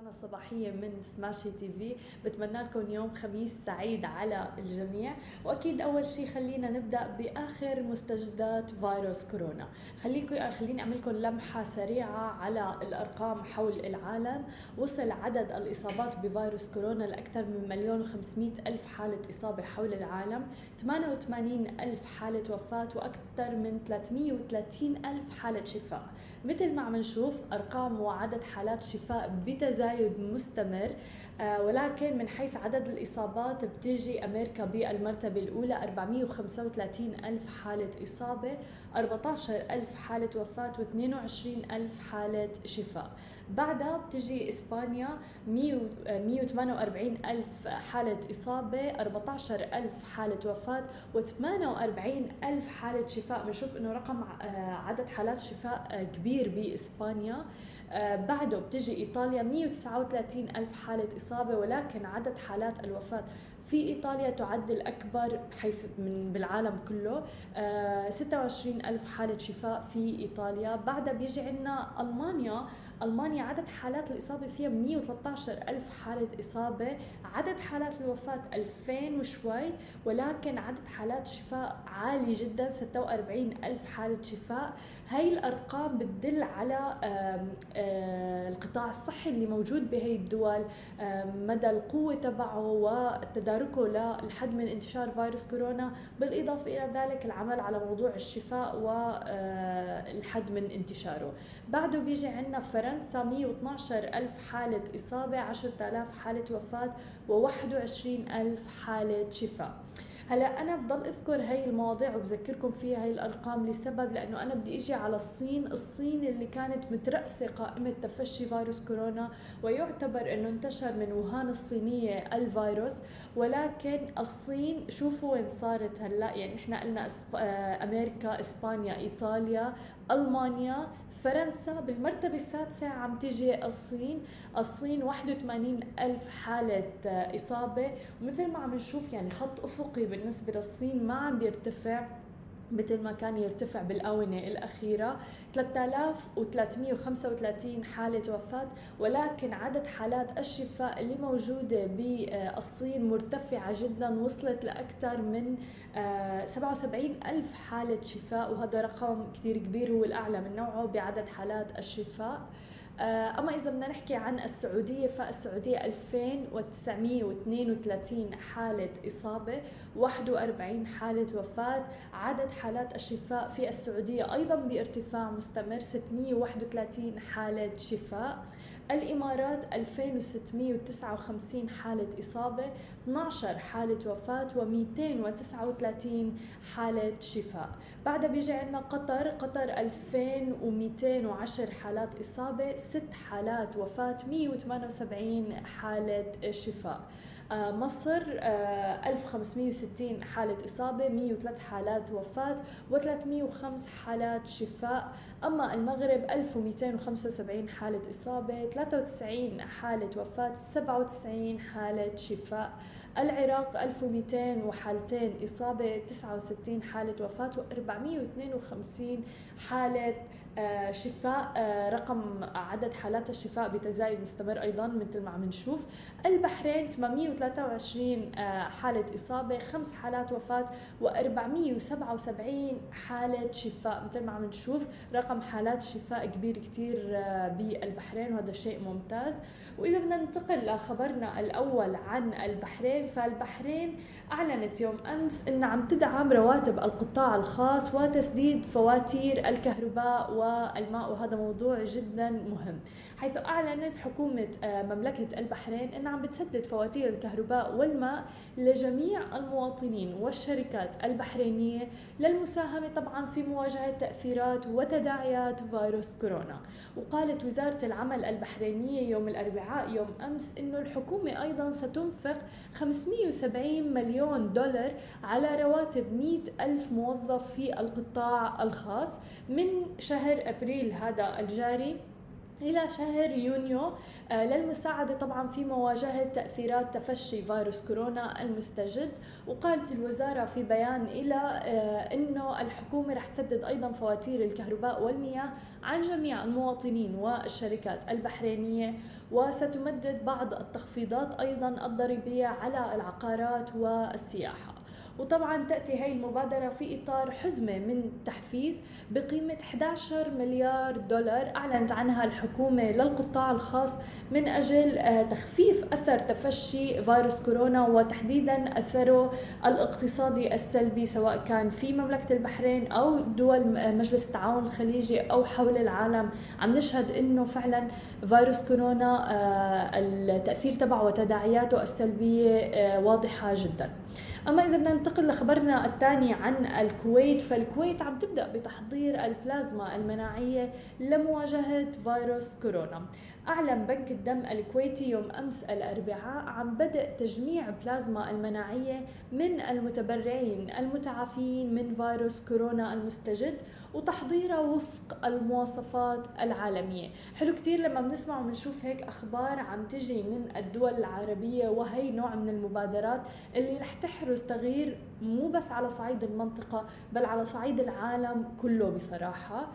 اخبارنا الصباحية من سماشي تي في بتمنى لكم يوم خميس سعيد على الجميع. وأكيد أول شيء خلينا نبدأ بآخر مستجدات فيروس كورونا. خليكم خليني أعمل لكم لمحة سريعة على الأرقام حول العالم. وصل عدد الإصابات بفيروس كورونا لأكثر من مليون و500 ألف حالة إصابة حول العالم. 88 ألف حالة وفاة وأكثر من 330 ألف حالة شفاء. مثل ما عم نشوف أرقام وعدد حالات شفاء بتزايد. مستمر آه، ولكن من حيث عدد الإصابات بتيجي أمريكا بالمرتبة الأولى 435 ألف حالة إصابة 14 ألف حالة وفاة و22 ألف حالة شفاء. بعدها بتجي إسبانيا 148 ألف حالة إصابة 14 ألف حالة وفاة و48 ألف حالة شفاء. بنشوف إنه رقم آه، عدد حالات شفاء آه، كبير بإسبانيا. آه، بعده بتجي إيطاليا 139 ألف حالة إصابة ولكن عدد حالات الوفاة في إيطاليا تعد الأكبر حيث من بالعالم كله. 26 ألف حالة شفاء في إيطاليا. بعدها بيجي عندنا ألمانيا. ألمانيا عدد حالات الإصابة فيها 113 ألف حالة إصابة. عدد حالات الوفاة 2000 وشوي ولكن عدد حالات شفاء عالي جدا 46 ألف حالة شفاء. هاي الأرقام بتدل على القطاع الصحي اللي موجود بهي الدول. مدى القوة تبعه والتدارك تداركه للحد من انتشار فيروس كورونا بالإضافة إلى ذلك العمل على موضوع الشفاء والحد آه، من انتشاره. بعده بيجي عندنا فرنسا 112 ألف حالة إصابة 10000 حالة وفاة و21 ألف حالة شفاء. هلا أنا بضل أذكر هاي المواضيع وبذكركم فيها هاي الأرقام لسبب لأنه أنا بدي إجي على الصين الصين اللي كانت مترأسة قائمة تفشي فيروس كورونا ويعتبر إنه انتشر من ووهان الصينية الفيروس ولكن الصين شوفوا وين صارت هلأ يعني إحنا قلنا آه، أمريكا إسبانيا إيطاليا ألمانيا فرنسا بالمرتبة السادسة عم تيجي الصين. الصين 81 ألف حالة آه، إصابة. ومثل ما عم نشوف يعني خط أفقي بالنسبة للصين ما عم بيرتفع. مثل ما كان يرتفع بالآونة الأخيرة 3335 حالة وفاة ولكن عدد حالات الشفاء اللي موجودة بالصين مرتفعة جدا وصلت لأكثر من 77 آه، ألف حالة شفاء وهذا رقم كثير كبير هو الأعلى من نوعه بعدد حالات الشفاء. آه، أما إذا بدنا نحكي عن السعودية فالسعودية 2932 حالة إصابة 41 حالة وفاة عدد حالات الشفاء في السعودية أيضا بارتفاع مستمر 631 حالة شفاء. الإمارات 2659 حالة إصابة 12 حالة وفاة و239 حالة شفاء. بعدها بيجي عندنا قطر قطر 2210 حالات إصابة 6 حالات وفاة 178 حالة شفاء. مصر 1560 آه، حالة إصابة 103 حالات وفاة و305 حالات شفاء. أما المغرب 1275 حالة إصابة 93 حالة وفاة 97 حالة شفاء. العراق 1200 وحالتين إصابة 69 حالة وفاة و452 حالة آه، شفاء آه، رقم عدد حالات الشفاء بتزايد مستمر أيضا مثل ما عم نشوف. البحرين 823 آه، حالة إصابة خمس حالات وفاة و477 حالة شفاء. مثل ما عم نشوف رقم حالات الشفاء كبير كثير بالبحرين وهذا شيء ممتاز. وإذا بدنا ننتقل لخبرنا الأول عن البحرين فالبحرين أعلنت يوم أمس انها عم تدعم رواتب القطاع الخاص وتسديد فواتير الكهرباء والماء وهذا موضوع جدا مهم. حيث أعلنت حكومة آه، مملكة البحرين أنها عم بتسدد فواتير الكهرباء والماء لجميع المواطنين والشركات البحرينية للمساهمة طبعا في مواجهة تأثيرات وتداعيات فيروس كورونا. وقالت وزارة العمل البحرينية يوم الأربعاء يوم أمس أنه الحكومة أيضا ستنفق 570 مليون دولار على رواتب 100 ألف موظف في القطاع الخاص من شهر أبريل هذا الجاري. إلى شهر يونيو. آه، للمساعدة طبعا في مواجهة تأثيرات تفشي فيروس كورونا المستجد. وقالت الوزارة في بيان إلى آه، أنه الحكومة رح تسدد أيضا فواتير الكهرباء والمياه عن جميع المواطنين والشركات البحرينية. وستمدد بعض التخفيضات أيضا الضريبية على العقارات والسياحة. وطبعا تأتي هاي المبادرة في إطار حزمة من تحفيز بقيمة 11 مليار دولار أعلنت عنها الحكومة للقطاع الخاص من أجل آه، تخفيف أثر تفشي فيروس كورونا وتحديدا أثره الاقتصادي السلبي سواء كان في مملكة البحرين أو دول مجلس التعاون الخليجي أو حول العالم. عم نشهد أنه فعلا فيروس كورونا آه، التأثير تبعه وتداعياته السلبية آه، واضحة جدا. أما إذا بدنا ننتقل لخبرنا الثاني عن الكويت فالكويت عم تبدأ بتحضير البلازما المناعية لمواجهة فيروس كورونا. أعلن بنك الدم الكويتي يوم أمس الأربعاء عن بدء تجميع بلازما المناعية من المتبرعين المتعافين من فيروس كورونا المستجد وتحضيرها وفق المواصفات العالمية. حلو كتير لما بنسمع وبنشوف هيك أخبار عم تجي من الدول العربية وهي نوع من المبادرات اللي رح تحرز تغيير مو بس على صعيد المنطقة بل على صعيد العالم كله بصراحة.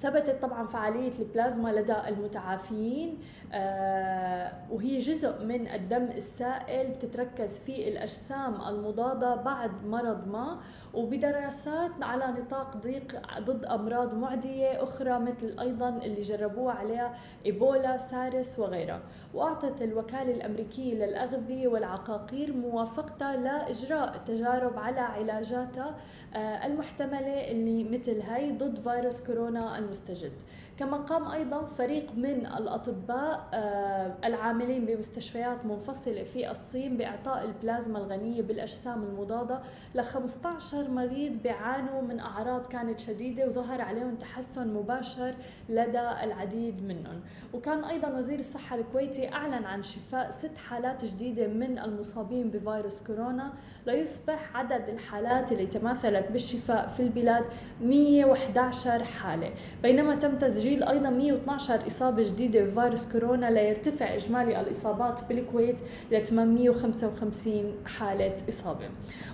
ثبتت طبعا فعالية البلازما لدى المتعافين آه، وهي جزء من الدم السائل بتتركز في الأجسام المضادة بعد مرض ما وبدراسات على نطاق ضيق ضد أمراض معدية أخرى مثل أيضا اللي جربوها عليها إيبولا سارس وغيرها. وأعطت الوكالة الأمريكية للأغذية والعقاقير موافقتها لإجراء تجارب على علاجاتها آه، المحتملة اللي مثل هاي ضد فيروس كورونا المستجد. كما قام أيضا فريق من الأطباء آه، العاملين بمستشفيات منفصلة في الصين بإعطاء البلازما الغنية بالأجسام المضادة ل 15 مريض بيعانوا من أعراض كانت شديدة وظهر عليهم تحسن مباشر لدى العديد منهم. وكان أيضا وزير الصحة الكويتي أعلن عن شفاء ست حالات جديدة من المصابين بفيروس كورونا ليصبح عدد الحالات اللي تماثلت بالشفاء في البلاد 111 حالة. بينما تم تسجيل أيضا 112 إصابة جديدة بفيروس كورونا ليرتفع إجمالي الإصابات بالكويت ل 855 حالة إصابة.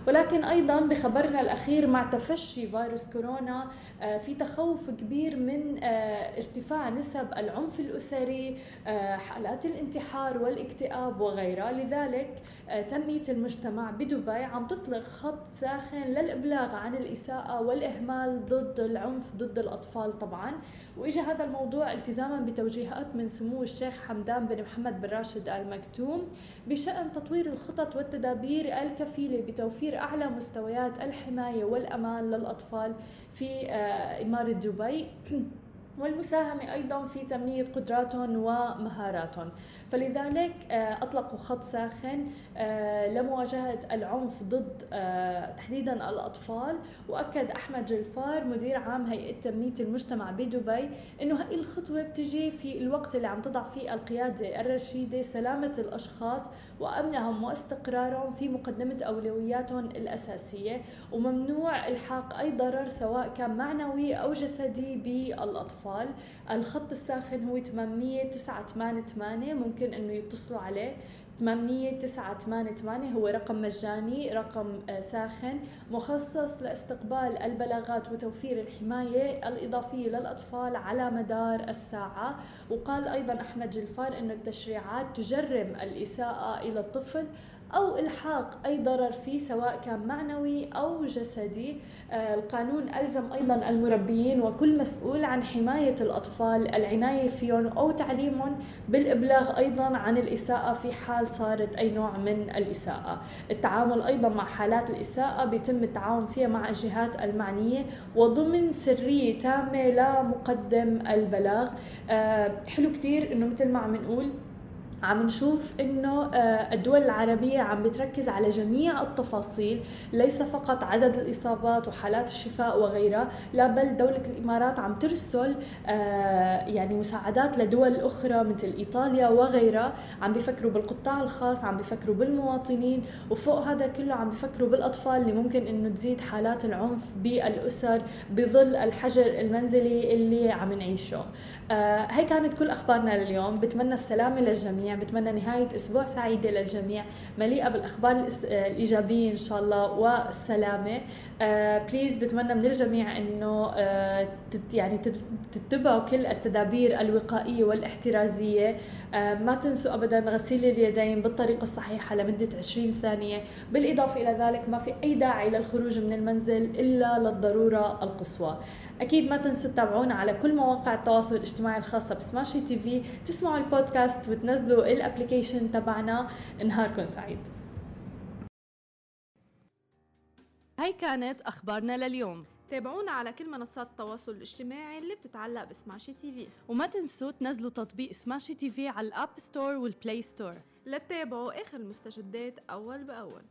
ولكن أيضا بخبرنا الأخير مع تفشي فيروس كورونا آه، في تخوف كبير من آه، ارتفاع نسب العنف الأسري آه، حالات الانتحار والاكتئاب وغيرها. لذلك تنمية المجتمع بدبي عم تطلق خط ساخن للإبلاغ عن الإساءة والإهمال ضد العنف ضد الأطفال طبعا. وإجا هذا الموضوع التزاما بتوجيهات من سمو الشيخ حمدان بن محمد بن راشد آل مكتوم بشأن تطوير الخطط والتدابير الكفيلة بتوفير أعلى مستويات الحماية والأمان للأطفال في آه، إمارة دبي. والمساهمة أيضا في تنمية قدراتهم ومهاراتهم. فلذلك آه، أطلقوا خط ساخن آه، لمواجهة العنف ضد آه، تحديدا الأطفال. وأكد أحمد جلفار مدير عام هيئة تنمية المجتمع بدبي أنه هاي الخطوة بتجي في الوقت اللي عم تضع فيه القيادة الرشيدة سلامة الأشخاص وأمنهم واستقرارهم في مقدمة أولوياتهم الأساسية. وممنوع إلحاق أي ضرر سواء كان معنوي أو جسدي بالأطفال. الخط الساخن هو 8988 ممكن أنه يتصلوا عليه. 8988 هو رقم مجاني رقم آه، ساخن. مخصص لاستقبال البلاغات وتوفير الحماية الإضافية للأطفال على مدار الساعة. وقال أيضا أحمد جلفار أن التشريعات تجرم الإساءة إلى الطفل أو إلحاق أي ضرر فيه سواء كان معنوي أو جسدي. آه، القانون ألزم أيضا المربيين وكل مسؤول عن حماية الأطفال العناية فيهم أو تعليمهم بالإبلاغ أيضا عن الإساءة في حال صارت أي نوع من الإساءة. التعامل أيضا مع حالات الإساءة بيتم التعاون فيها مع الجهات المعنية وضمن سرية تامة لمقدم البلاغ. آه، حلو كتير إنه مثل ما عم نقول عم نشوف إنه آه، الدول العربية عم بتركز على جميع التفاصيل ليس فقط عدد الإصابات وحالات الشفاء وغيرها لا بل دولة الإمارات عم ترسل آه، يعني مساعدات لدول أخرى مثل إيطاليا وغيرها عم بيفكروا بالقطاع الخاص عم بيفكروا بالمواطنين وفوق هذا كله عم بيفكروا بالأطفال اللي ممكن إنه تزيد حالات العنف بالأسر بظل الحجر المنزلي اللي عم نعيشه. آه، هي كانت كل أخبارنا لليوم بتمنى السلامة للجميع. بتمنى نهاية أسبوع سعيدة للجميع. مليئة بالأخبار الإيجابية إن شاء الله والسلامة. بليز آه، بتمنى من الجميع إنه آه، يعني تتبعوا كل التدابير الوقائية والاحترازية. ما تنسوا ابدا غسيل اليدين بالطريقة الصحيحة لمدة 20 ثانية. بالإضافة إلى ذلك ما في أي داعي للخروج من المنزل إلا للضرورة القصوى. أكيد ما تنسوا تتابعونا على كل مواقع التواصل الاجتماعي الخاصة ب Smashi TV. تسمعوا البودكاست وتنزلوا ال application تبعنا نهاركم سعيد. هاي كانت أخبارنا لليوم. تابعونا على كل منصات التواصل الاجتماعي اللي بتتعلق ب Smashi TV. وما تنسوا تنزلوا تطبيق Smashi TV على ال App Store وال Play Store لتتابعوا آخر المستجدات أول بأول.